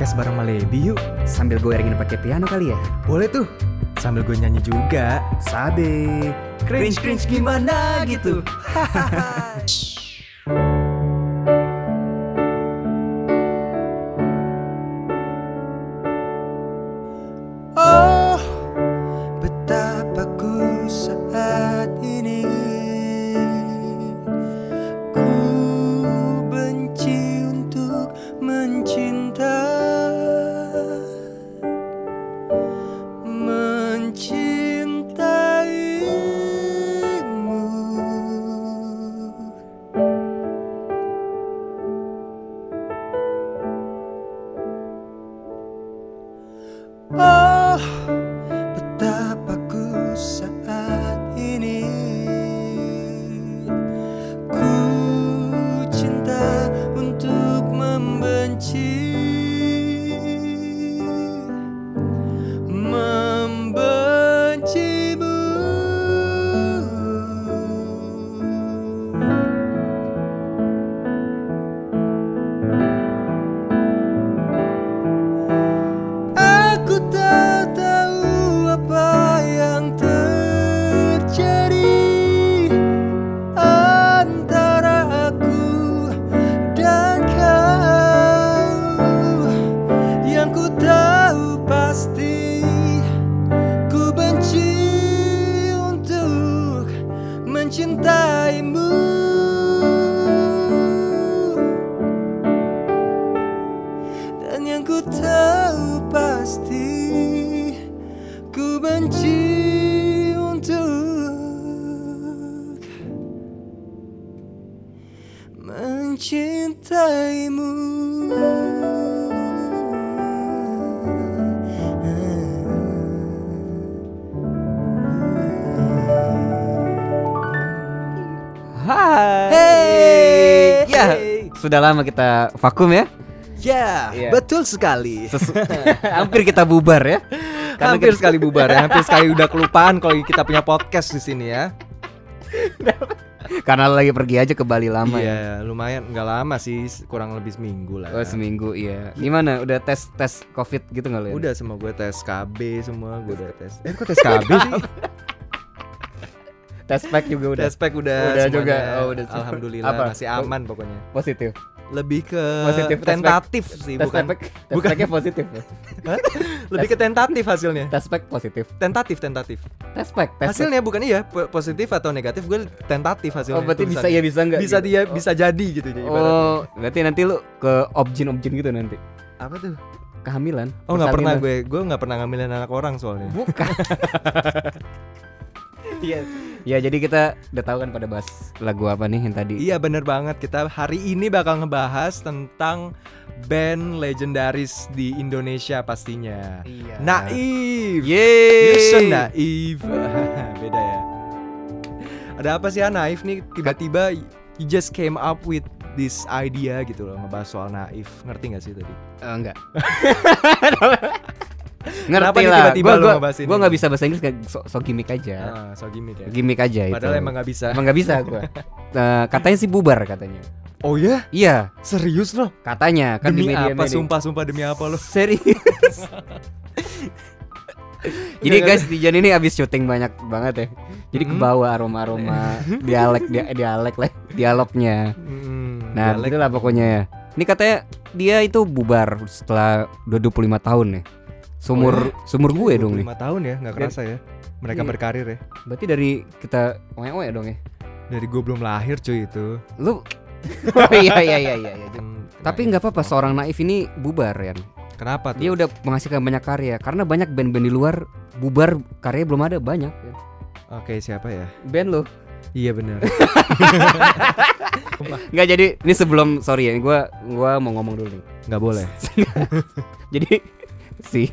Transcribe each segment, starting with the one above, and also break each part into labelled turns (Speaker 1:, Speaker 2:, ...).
Speaker 1: podcast bareng Malebi yuk.
Speaker 2: Sambil gue iringin pakai piano kali ya.
Speaker 1: Boleh tuh. Sambil gue nyanyi juga.
Speaker 2: Sabe.
Speaker 1: Cringe cringe gimana gitu.
Speaker 3: Oh,
Speaker 2: sudah lama kita vakum ya.
Speaker 1: Ya,
Speaker 2: Iya.
Speaker 1: betul sekali.
Speaker 2: Sesu- hampir kita bubar ya. Karena
Speaker 1: hampir
Speaker 2: kita-
Speaker 1: sekali bubar ya. Hampir sekali udah kelupaan kalau kita punya podcast di sini ya.
Speaker 2: karena lagi pergi aja ke Bali lama ya.
Speaker 1: Iya, lumayan nggak lama sih, kurang lebih seminggu lah.
Speaker 2: Oh seminggu iya. Gimana? Udah tes tes covid gitu nggak lo?
Speaker 1: Udah semua gue tes KB semua, gue udah tes. Eh kok tes KB sih?
Speaker 2: Tes pack juga udah
Speaker 1: Tes pack udah,
Speaker 2: Udah
Speaker 1: semuanya.
Speaker 2: juga. Oh, udah.
Speaker 1: Alhamdulillah
Speaker 2: Apa?
Speaker 1: masih aman pokoknya.
Speaker 2: positif.
Speaker 1: Lebih ke
Speaker 2: Positif, pack.
Speaker 1: tentatif sih,
Speaker 2: Tes
Speaker 1: bukan.
Speaker 2: pack tes
Speaker 1: bukan.
Speaker 2: packnya positif. ya?
Speaker 1: Lebih ke tentatif hasilnya.
Speaker 2: Tes pack positif.
Speaker 1: Tentatif, tentatif.
Speaker 2: Tes pack. Tes pack.
Speaker 1: Hasilnya bukan iya, po- positif atau negatif, gue tentatif hasilnya.
Speaker 2: Oh berarti bisa ya bisa nggak?
Speaker 1: Bisa
Speaker 2: gitu?
Speaker 1: dia bisa jadi gitu jadi ibaratnya.
Speaker 2: Oh berarti nanti lu ke objin-objin gitu nanti
Speaker 1: Apa tuh?
Speaker 2: kehamilan?
Speaker 1: Oh nggak pernah gue, gue nggak pernah ngambilin anak orang soalnya.
Speaker 2: Bukan. Iya. ya jadi kita udah tahu kan pada bahas lagu apa nih yang tadi.
Speaker 1: Iya bener banget kita hari ini bakal ngebahas tentang band legendaris di Indonesia pastinya.
Speaker 2: Iya.
Speaker 1: Naif.
Speaker 2: Yeay.
Speaker 1: You're so naif. Beda ya. Ada apa sih ya Naif nih tiba-tiba you just came up with this idea gitu loh ngebahas soal Naif. Ngerti gak sih tadi?
Speaker 2: Eh, enggak. Ngerti lah.
Speaker 1: tiba-tiba
Speaker 2: Gua gua, gua nggak bisa bahasa Inggris kayak so, so gimmick aja.
Speaker 1: Ah, so gimmick ya.
Speaker 2: Gimmick aja itu.
Speaker 1: Padahal emang gak bisa.
Speaker 2: Emang nggak bisa gua. Eh, katanya sih bubar katanya.
Speaker 1: Oh ya?
Speaker 2: Iya,
Speaker 1: Serius loh?
Speaker 2: katanya kan
Speaker 1: demi
Speaker 2: di media
Speaker 1: apa? Sumpah-sumpah demi apa lo?
Speaker 2: Serius. Jadi
Speaker 1: Nggak,
Speaker 2: guys, Dijan ini abis syuting banyak banget ya. Jadi
Speaker 1: Mm.
Speaker 2: kebawa aroma-aroma dialek dia dialek lah, dialognya.
Speaker 1: Hmm,
Speaker 2: Nah,
Speaker 1: dialek.
Speaker 2: itulah pokoknya ya. Ini katanya dia itu bubar setelah udah 25 tahun nih. Sumur sumur gue dong nih.
Speaker 1: 25 tahun ya, nggak kerasa ya. Mereka
Speaker 2: Iya.
Speaker 1: berkarir ya.
Speaker 2: Berarti dari kita oe-oe dong ya.
Speaker 1: Dari gue belum lahir cuy itu.
Speaker 2: Lu Oh iya iya iya iya. iya. Tapi nggak apa-apa seorang naif ini bubar ya.
Speaker 1: Kenapa tuh?
Speaker 2: Dia udah menghasilkan banyak karya karena banyak band-band di luar bubar karya belum ada banyak. Ya.
Speaker 1: Oke, siapa ya?
Speaker 2: Band lo.
Speaker 1: Iya benar.
Speaker 2: Nggak jadi ini sebelum sorry ya, gua gua mau ngomong dulu nih.
Speaker 1: Nggak boleh.
Speaker 2: Jadi si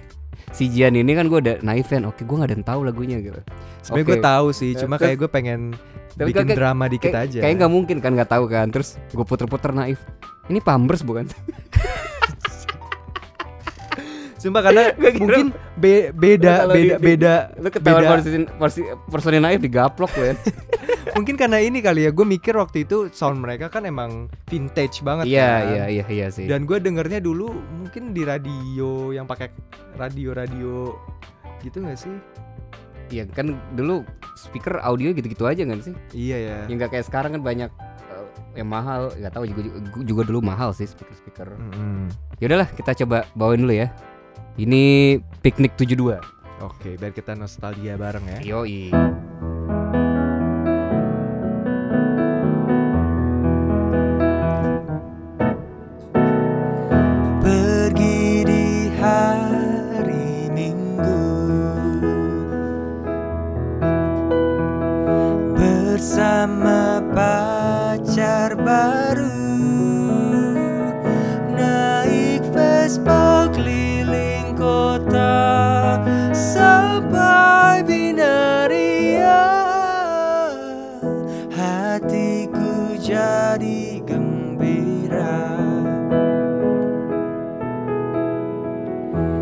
Speaker 2: si Jian ini kan gue udah naif fan. Oke, gua nggak ada yang tahu lagunya gitu.
Speaker 1: Sebenarnya
Speaker 2: Oke.
Speaker 1: gue tahu sih, cuma
Speaker 2: terus-
Speaker 1: kayak gue pengen
Speaker 2: Tapi
Speaker 1: bikin
Speaker 2: kayak-
Speaker 1: drama dikit
Speaker 2: Kayak-
Speaker 1: aja.
Speaker 2: Kayak nggak mungkin kan nggak tahu kan. Terus gue puter-puter naif. Ini Pampers bukan?
Speaker 1: Sumpah karena mungkin be- beda beda
Speaker 2: di-
Speaker 1: beda
Speaker 2: Lu ketahuan
Speaker 1: beda-
Speaker 2: porsi porsi personil naif digaplok lu ya.
Speaker 1: Mungkin karena ini kali ya, gue mikir waktu itu sound mereka kan emang vintage banget
Speaker 2: Iya
Speaker 1: kan.
Speaker 2: iya iya iya sih.
Speaker 1: Dan gue dengernya dulu mungkin di radio yang pakai radio-radio gitu gak sih?
Speaker 2: Iya kan dulu speaker audio gitu-gitu aja kan sih.
Speaker 1: Iya ya.
Speaker 2: Yang nggak kayak sekarang kan banyak eh, yang mahal. Gak tahu juga, juga juga dulu mahal sih speaker-speaker.
Speaker 1: Mm-mm.
Speaker 2: Ya udahlah kita coba bawain dulu ya. Ini piknik 72.
Speaker 1: Oke, biar kita nostalgia bareng ya.
Speaker 2: Yoi.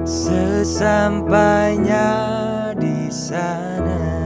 Speaker 3: Sesampainya di sana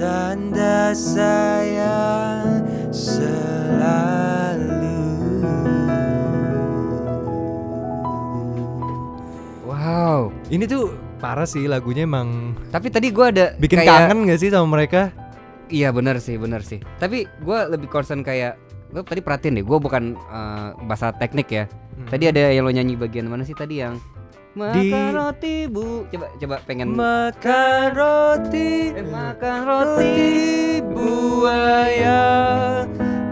Speaker 3: Tanda sayang selalu
Speaker 2: Wow.
Speaker 1: Ini tuh parah sih lagunya emang
Speaker 2: Tapi tadi gua ada
Speaker 1: bikin
Speaker 2: kayak-
Speaker 1: kangen gak sih sama mereka?
Speaker 2: Iya benar sih, benar sih. Tapi gua lebih concern kayak lo tadi perhatiin deh, gua bukan eh, bahasa teknik ya. Tadi ada yang lo nyanyi bagian mana sih tadi yang makan
Speaker 1: Di-
Speaker 2: roti bu, coba coba pengen
Speaker 3: Makan roti.
Speaker 2: Eh, makan
Speaker 3: Roti. Buaya.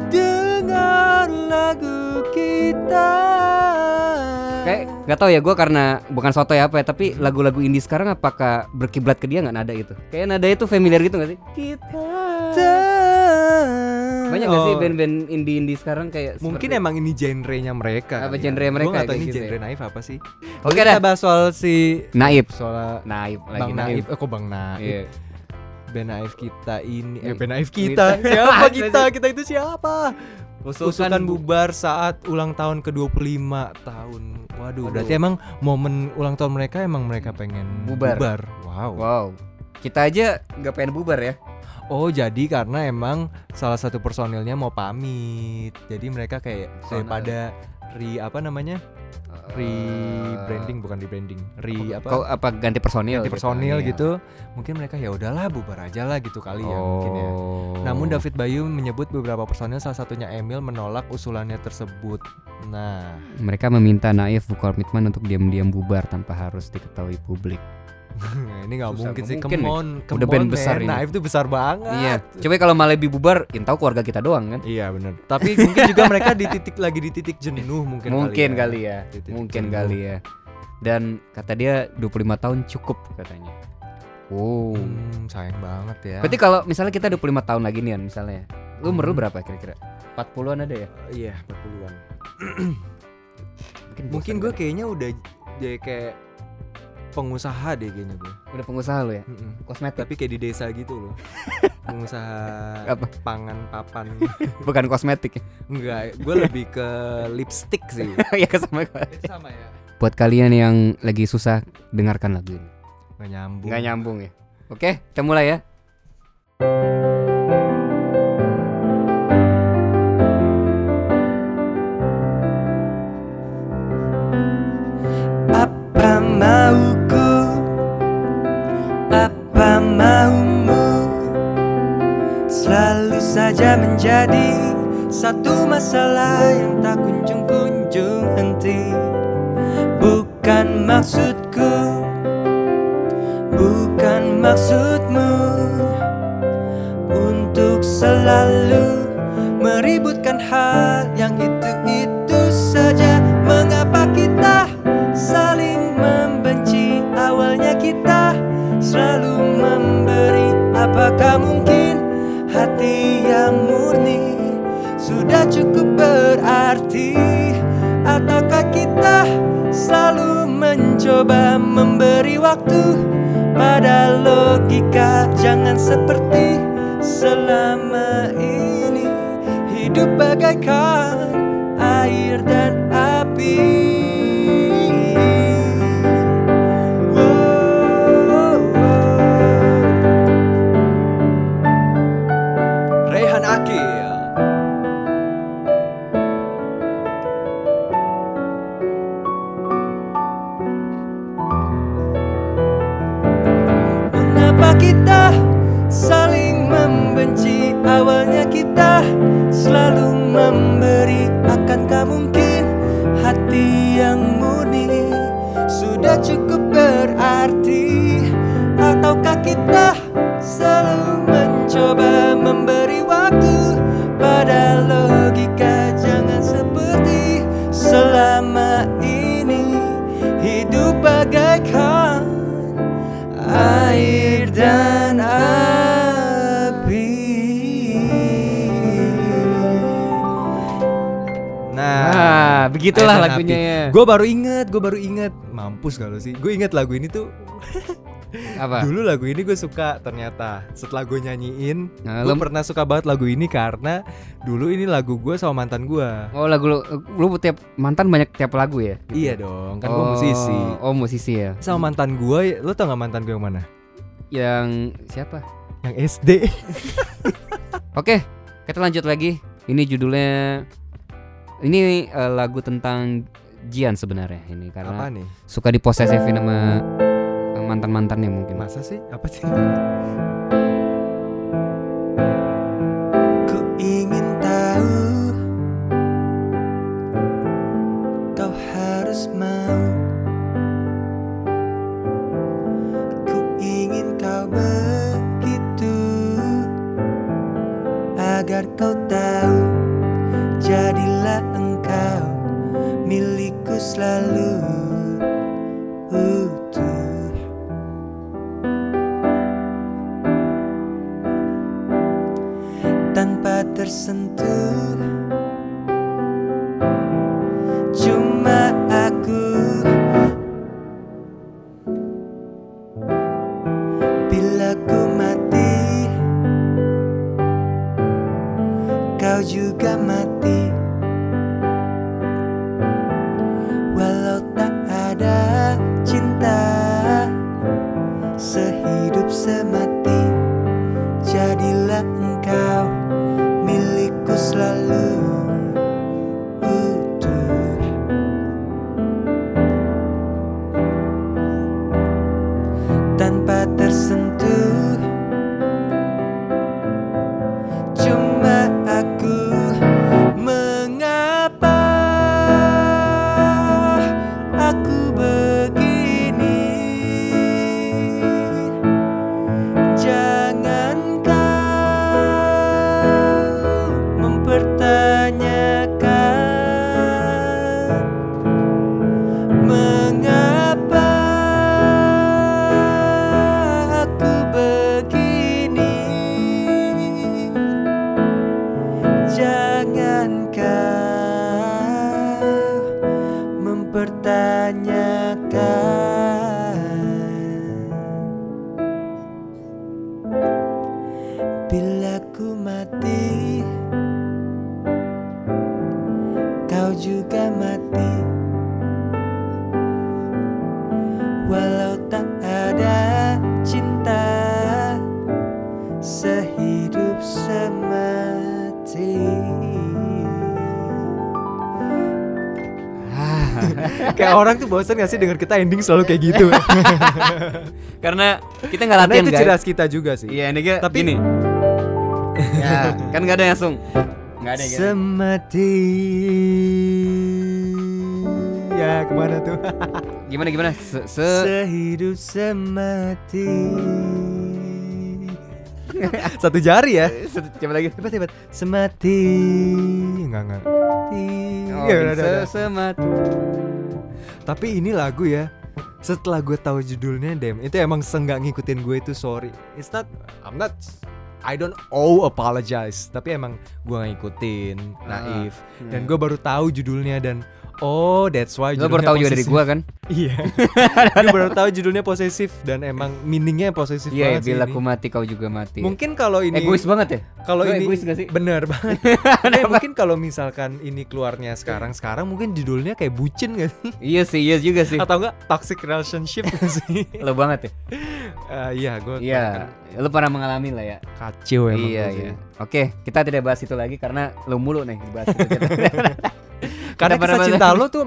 Speaker 3: Dengar lagu kita.
Speaker 2: Kayak nggak tahu ya gue karena bukan soto ya apa ya tapi lagu-lagu indie sekarang apakah berkiblat ke dia nggak nada itu kayak nada itu familiar gitu nggak sih? Kita banyak nggak sih
Speaker 1: Oh.
Speaker 2: band-band indie indie sekarang kayak
Speaker 1: Mungkin
Speaker 2: seperti-
Speaker 1: emang ini genre-nya mereka.
Speaker 2: Apa
Speaker 1: kali
Speaker 2: genre
Speaker 1: ya.
Speaker 2: mereka
Speaker 1: nggak tahu
Speaker 2: kayak
Speaker 1: ini
Speaker 2: gitu
Speaker 1: genre
Speaker 2: ya.
Speaker 1: naif apa sih.
Speaker 2: Oke
Speaker 1: Kita
Speaker 2: dah.
Speaker 1: bahas soal si
Speaker 2: naif
Speaker 1: soal
Speaker 2: naif lagi
Speaker 1: Bang Naif. Eh, kok Bang Naif?
Speaker 2: Iya.
Speaker 1: Band Naif kita ini eh Band Naif
Speaker 2: kita.
Speaker 1: kita. siapa kita? Kita itu siapa?
Speaker 2: Usulkan
Speaker 1: Usulkan bubar saat ulang tahun ke-25 tahun. Waduh,
Speaker 2: Waduh.
Speaker 1: berarti emang momen ulang tahun mereka emang mereka pengen
Speaker 2: Bubar.
Speaker 1: Wow.
Speaker 2: wow kita aja nggak pengen bubar ya
Speaker 1: Oh, jadi karena emang salah satu personilnya mau pamit. Jadi mereka kayak daripada re apa namanya? Rebranding bukan rebranding. Re apa?
Speaker 2: Kau apa ganti personil
Speaker 1: ganti
Speaker 2: gitu.
Speaker 1: personil
Speaker 2: Iya.
Speaker 1: gitu. Mungkin mereka ya udahlah bubar aja lah gitu kali ya mungkin ya.
Speaker 2: Oh.
Speaker 1: Namun David Bayu menyebut beberapa personil salah satunya Emil menolak usulannya tersebut. Nah,
Speaker 2: mereka meminta Naif Bukal Mitman untuk diam-diam bubar tanpa harus diketahui publik.
Speaker 1: ini nggak mungkin sih.
Speaker 2: mungkin
Speaker 1: Come on,
Speaker 2: Udah
Speaker 1: come
Speaker 2: band
Speaker 1: on,
Speaker 2: besar
Speaker 1: man.
Speaker 2: ini.
Speaker 1: Naif itu besar banget.
Speaker 2: Iya. Coba kalau Malebi bubar, yang tahu keluarga kita doang kan?
Speaker 1: Iya benar. Tapi mungkin juga mereka di titik lagi di titik jenuh mungkin.
Speaker 2: Mungkin
Speaker 1: kali
Speaker 2: kali
Speaker 1: ya.
Speaker 2: ya.
Speaker 1: Titik
Speaker 2: Mungkin
Speaker 1: jenuh.
Speaker 2: kali ya. Dan kata dia 25 tahun cukup katanya. Wow.
Speaker 1: Hmm, sayang banget ya.
Speaker 2: Berarti kalau misalnya kita 25 tahun lagi nih misalnya. Lu umur lu
Speaker 1: Hmm.
Speaker 2: berapa kira-kira? 40-an ada ya?
Speaker 1: iya 40-an.
Speaker 2: Mungkin,
Speaker 1: Mungkin gue
Speaker 2: kali.
Speaker 1: kayaknya udah jadi kayak pengusaha deh kayaknya gue.
Speaker 2: udah pengusaha lu ya.
Speaker 1: Mm-mm.
Speaker 2: Kosmetik.
Speaker 1: Tapi kayak di desa gitu loh. pengusaha
Speaker 2: Apa?
Speaker 1: pangan papan.
Speaker 2: Bukan kosmetik ya.
Speaker 1: Enggak, gue lebih ke lipstick sih.
Speaker 2: ya sama
Speaker 1: sama ya.
Speaker 2: Buat kalian yang lagi susah dengarkan lagu ini.
Speaker 1: Gak nyambung.
Speaker 2: Nggak nyambung ya. Oke, kita mulai ya.
Speaker 3: menjadi satu masalah yang tak kunjung-kunjung henti. Bukan maksudku, bukan maksudmu Untuk selalu meributkan hal yang itu-itu saja. Mengapa kita saling membenci? Awalnya kita selalu memberi. Apakah mungkin hati yang mudah cukup berarti. Ataukah kita selalu mencoba memberi waktu? Pada logika jangan seperti selama ini. Hidup bagaikan air dan api dan api.
Speaker 1: Nah,
Speaker 2: Ah, begitulah lagunya ya.
Speaker 1: Gue baru inget, gue baru inget. Mampus kalau sih. Gue inget lagu ini tuh.
Speaker 2: Apa?
Speaker 1: Dulu lagu ini gue suka ternyata. Setelah gue nyanyiin,
Speaker 2: Nah,
Speaker 1: gue pernah suka banget lagu ini karena dulu ini lagu gue sama mantan gue.
Speaker 2: Oh lagu lu, lu tiap mantan banyak tiap lagu ya?
Speaker 1: Iya dong, kan gue
Speaker 2: Oh,
Speaker 1: musisi.
Speaker 2: Oh musisi ya.
Speaker 1: Sama mantan gue, lo tau gak mantan gue yang mana?
Speaker 2: Yang siapa?
Speaker 1: Yang SD.
Speaker 2: Oke, kita lanjut lagi. Ini judulnya ini eh, lagu tentang Jian sebenarnya ini
Speaker 1: Apa
Speaker 2: karena
Speaker 1: nih?
Speaker 2: suka diposesifin sama mantan-mantannya mungkin.
Speaker 1: Masa sih? Apa sih?
Speaker 3: Bila ku mati. Kau juga mati
Speaker 1: Kayak orang tuh bosan gak sih denger kita ending selalu kayak gitu?
Speaker 2: Karena kita nggak
Speaker 1: Karena
Speaker 2: latihan
Speaker 1: itu
Speaker 2: guys.
Speaker 1: ciri khas kita juga sih.
Speaker 2: Iya ini
Speaker 1: Tapi-
Speaker 2: gini. ya kan nggak ada yang langsung. Nggak ada gitu.
Speaker 1: Semati Ya ke mana tuh?
Speaker 2: Gimana gimana? Se, se
Speaker 3: Sehidup semati
Speaker 1: Satu jari ya
Speaker 2: coba lagi.
Speaker 1: Hebat hebat Semati Enggak enggak
Speaker 2: Oh,
Speaker 1: Ya, udah, udah, udah.
Speaker 2: semat.
Speaker 1: Tapi ini lagu ya.
Speaker 3: Setelah gue tahu judulnya dem itu emang senggak ngikutin gue itu sorry. It's not I'm not I don't owe apologize. Tapi emang gue ngikutin
Speaker 2: Ah,
Speaker 3: naif. dan gue baru tahu judulnya dan oh that's why
Speaker 2: Lo baru tahu juga dari gua kan?
Speaker 3: iya gue baru tahu judulnya posesif dan emang meaningnya posesif
Speaker 2: Iya,
Speaker 3: banget sih
Speaker 2: bila aku mati kau juga mati.
Speaker 3: mungkin kalau ini
Speaker 2: egois banget ya?
Speaker 3: kalau ini
Speaker 2: egois gak sih?
Speaker 3: bener banget Eh, mungkin kalau misalkan ini keluarnya sekarang sekarang mungkin judulnya kayak bucin gak sih
Speaker 2: iya sih, iya juga sih.
Speaker 3: atau enggak toxic relationship gak sih
Speaker 2: Lo banget ya?
Speaker 3: Eh, iya gue
Speaker 2: Iya, lo pernah mengalami lah ya.
Speaker 3: kacau emang
Speaker 2: iya, iya. Oke, kita tidak bahas itu lagi karena lo mulu nih bahas itu.
Speaker 3: Karena kisah cinta lo tuh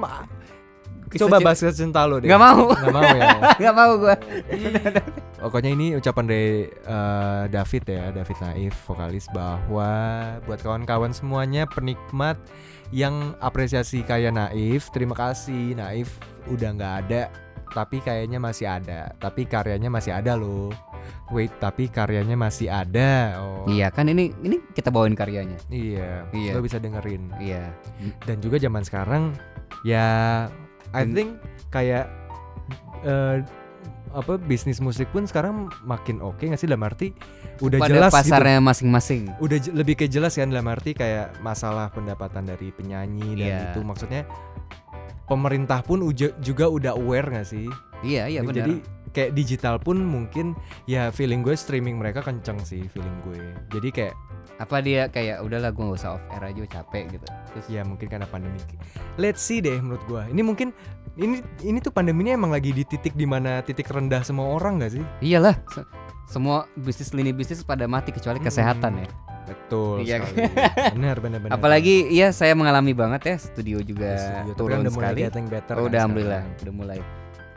Speaker 2: Kisah
Speaker 3: coba bahas kisah cinta lo deh.
Speaker 2: Gak mau,
Speaker 3: Nggak mau ya?
Speaker 2: Gak mau gua.
Speaker 3: pokoknya ini ucapan dari eh, David ya David Naif vokalis bahwa buat kawan-kawan semuanya penikmat yang apresiasi kayak Naif terima kasih. Naif udah nggak ada tapi kayaknya masih ada tapi karyanya masih ada loh wait tapi karyanya masih ada oh
Speaker 2: Iya kan ini ini kita bawain karyanya.
Speaker 3: iya,
Speaker 2: Iya.
Speaker 3: lo bisa dengerin
Speaker 2: Iya.
Speaker 3: dan juga zaman sekarang ya I
Speaker 2: Dan-
Speaker 3: think kayak eh, apa bisnis musik pun sekarang makin oke nggak sih dalam arti udah
Speaker 2: Pada
Speaker 3: jelas gitu
Speaker 2: pasarnya masing-masing.
Speaker 3: udah lebih ke jelas kan dalam arti kayak masalah pendapatan dari penyanyi dan
Speaker 2: Iya.
Speaker 3: itu maksudnya pemerintah pun uja- juga udah aware nggak sih
Speaker 2: Iya, iya benar.
Speaker 3: jadi kayak digital pun mungkin ya feeling gue streaming mereka kenceng sih feeling gue jadi kayak
Speaker 2: apa dia kayak udahlah gua gak usah off air aja capek gitu. Terus
Speaker 3: Ya mungkin karena pandemi. Let's see deh menurut gua. Ini mungkin ini ini tuh pandeminya emang lagi di titik di mana titik rendah semua orang gak sih?
Speaker 2: iyalah se- semua bisnis lini bisnis pada mati kecuali
Speaker 3: Hmm.
Speaker 2: kesehatan ya.
Speaker 3: Betul
Speaker 2: Iya.
Speaker 3: sekali. benar benar benar.
Speaker 2: Apalagi iya saya mengalami banget ya studio juga
Speaker 3: Ya, studio,
Speaker 2: turun
Speaker 3: kan udah mulai
Speaker 2: sekali.
Speaker 3: getting better
Speaker 2: Oh,
Speaker 3: kan
Speaker 2: udah alhamdulillah
Speaker 3: sekarang.
Speaker 2: udah mulai.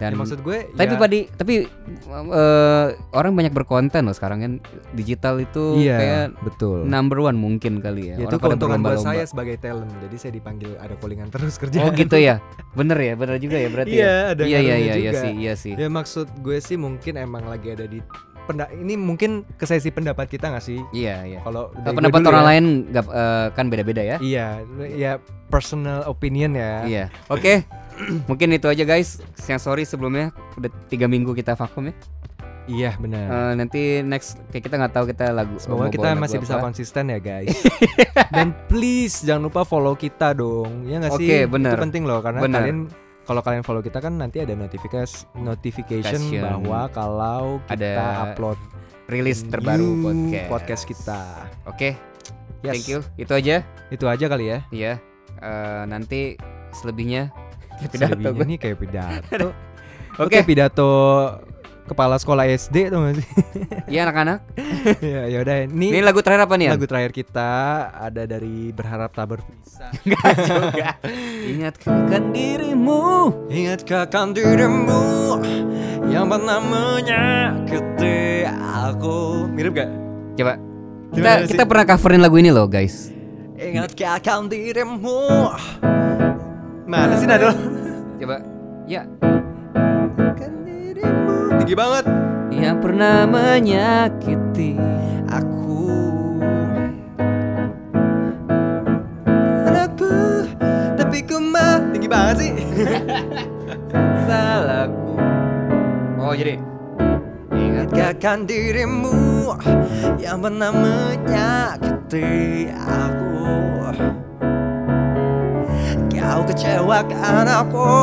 Speaker 3: Ya,
Speaker 2: Dan
Speaker 3: maksud gue
Speaker 2: tapi
Speaker 3: ya,
Speaker 2: padi tapi eh, orang banyak berkonten loh sekarang kan digital itu
Speaker 3: iya,
Speaker 2: kayak
Speaker 3: betul.
Speaker 2: number one mungkin kali ya.
Speaker 3: Ya, itu keuntungan buat saya sebagai talent. Jadi saya dipanggil ada callingan terus kerja.
Speaker 2: Oh gitu ya. Bener ya, bener juga ya berarti
Speaker 3: Iya,
Speaker 2: ya.
Speaker 3: ada
Speaker 2: Iya iya iya iya sih, iya sih.
Speaker 3: Ya maksud gue sih mungkin emang lagi ada di penda ini mungkin ke sesi pendapat kita gak sih?
Speaker 2: Iya iya.
Speaker 3: Kalau
Speaker 2: pendapat orang
Speaker 3: ya.
Speaker 2: lain nggak eh, kan beda-beda ya.
Speaker 3: Iya, ya personal opinion ya.
Speaker 2: Iya. Oke. Mungkin itu aja guys. Yang sorry sebelumnya udah tiga minggu kita vakum ya.
Speaker 3: Iya, benar.
Speaker 2: Eh, nanti next kayak kita nggak tahu kita lagu.
Speaker 3: Semoga kita masih bisa
Speaker 2: apa.
Speaker 3: konsisten ya guys. Dan please jangan lupa follow kita dong. Ya nggak sih?
Speaker 2: Oke, bener.
Speaker 3: Itu penting loh karena
Speaker 2: Bener.
Speaker 3: kalian kalau kalian follow kita kan nanti ada notifikas notification
Speaker 2: Notification.
Speaker 3: bahwa kalau kita
Speaker 2: Ada
Speaker 3: upload
Speaker 2: rilis terbaru podcast.
Speaker 3: podcast kita.
Speaker 2: Oke.
Speaker 3: Yes.
Speaker 2: Thank you. Itu aja.
Speaker 3: Itu aja kali ya.
Speaker 2: Iya. Eh, nanti selebihnya kayak pidato gue.
Speaker 3: nih kayak pidato.
Speaker 2: Oke.
Speaker 3: Oke, pidato kepala sekolah SD tuh gak sih?
Speaker 2: Iya anak-anak.
Speaker 3: ya ya udah
Speaker 2: Ini
Speaker 3: ini
Speaker 2: lagu terakhir apa nih?
Speaker 3: Lagu terakhir kita ada dari berharap tak berpisah.
Speaker 2: juga. Ingatkan dirimu.
Speaker 3: Ingatkah kan dirimu yang pernah menyakiti aku? Mirip gak?
Speaker 2: Coba. Kita kita pernah coverin lagu ini loh guys.
Speaker 3: Ingatkah kan dirimu? Mana sih Nadal?
Speaker 2: Coba. Ya.
Speaker 3: Kan tinggi banget.
Speaker 2: Yang pernah menyakiti.
Speaker 3: Aku Anakku Tapi ku mah Tinggi banget sih
Speaker 2: Salahku. Oh jadi.
Speaker 3: Ingatkan dirimu Yang pernah menyakiti aku Kau kecewakan aku.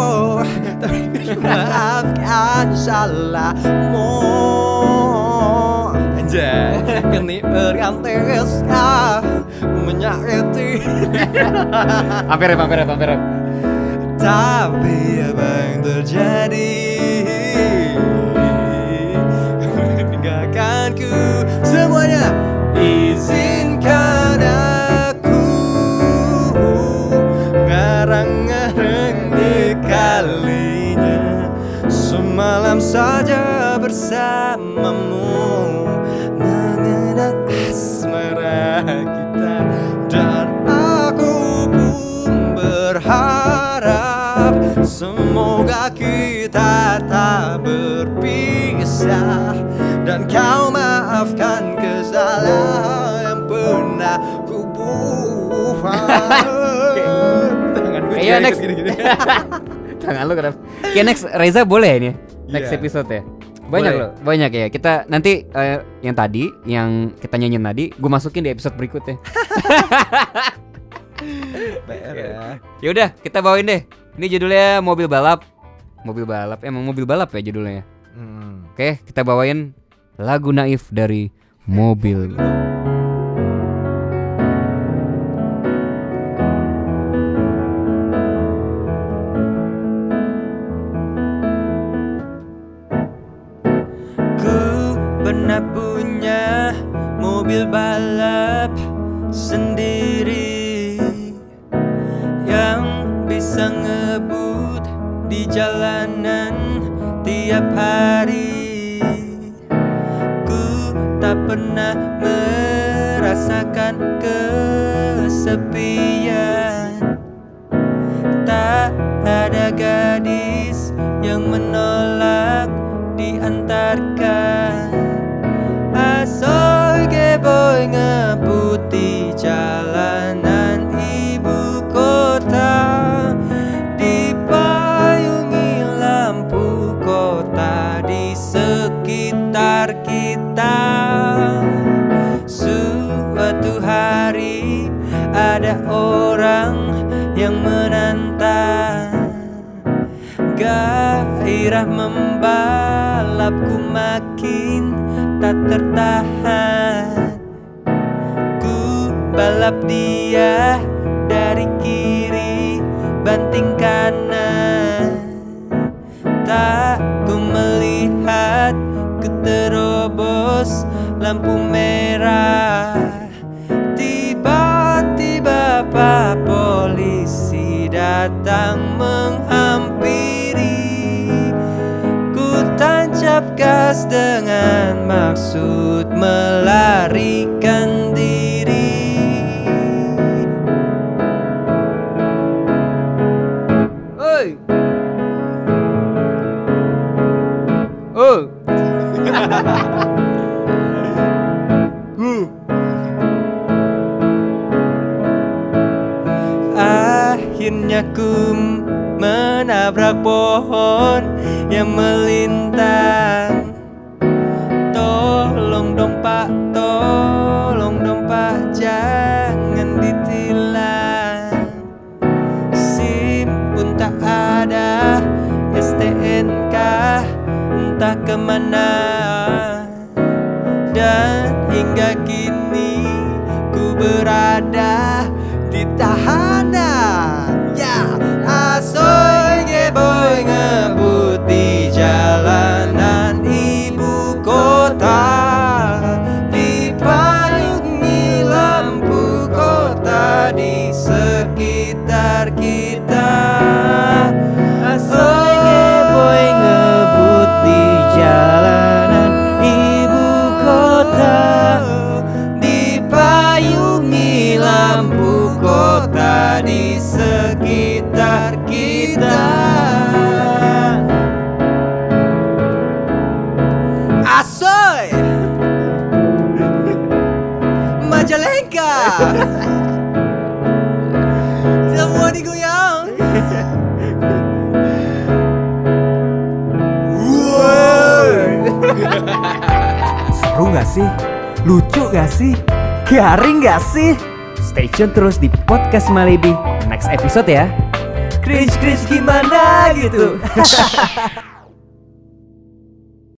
Speaker 3: Tapi maafkan salahmu. Anjay. Kini bergantinya Menyakiti.
Speaker 2: Hampir hampir hampir.
Speaker 3: Tapi apa yang terjadi? Tinggalkan ku semuanya. Izinkan saja bersamamu Mengenang asmara kita Dan aku pun berharap Semoga kita tak berpisah Dan kau maafkan kesalahan yang pernah ku buat Tangan gue
Speaker 2: Ayo, next. Tangan lu kenapa? Oke next Reza boleh ya ini? Next
Speaker 1: Iya.
Speaker 2: episode ya. Banyak
Speaker 1: Boleh.
Speaker 2: loh, banyak ya. Kita nanti eh, yang tadi, yang kita nyanyiin tadi, gue masukin di episode berikutnya.
Speaker 1: PR ya.
Speaker 2: Ya udah, kita bawain deh. Ini judulnya mobil balap. Mobil balap, emang mobil balap ya judulnya.
Speaker 1: Hmm.
Speaker 2: Oke, kita bawain lagu naif dari mobil.
Speaker 3: Boy ngebut di jalanan ibu kota Dipayungi lampu kota di sekitar kita. Suatu hari ada orang yang menantang Gairah membalapku makin tak tertahan. Ku balap dia dari kiri banting kanan. Tak ku melihat ku terobos lampu merah dengan maksud melarikan diri
Speaker 2: Oi. Oh.
Speaker 3: Akhirnya ku menabrak pohon yang melintang
Speaker 4: gak sih? Garing gak sih? Stay tune terus di podcast Malibi Next episode ya
Speaker 3: Cringe cringe gimana gitu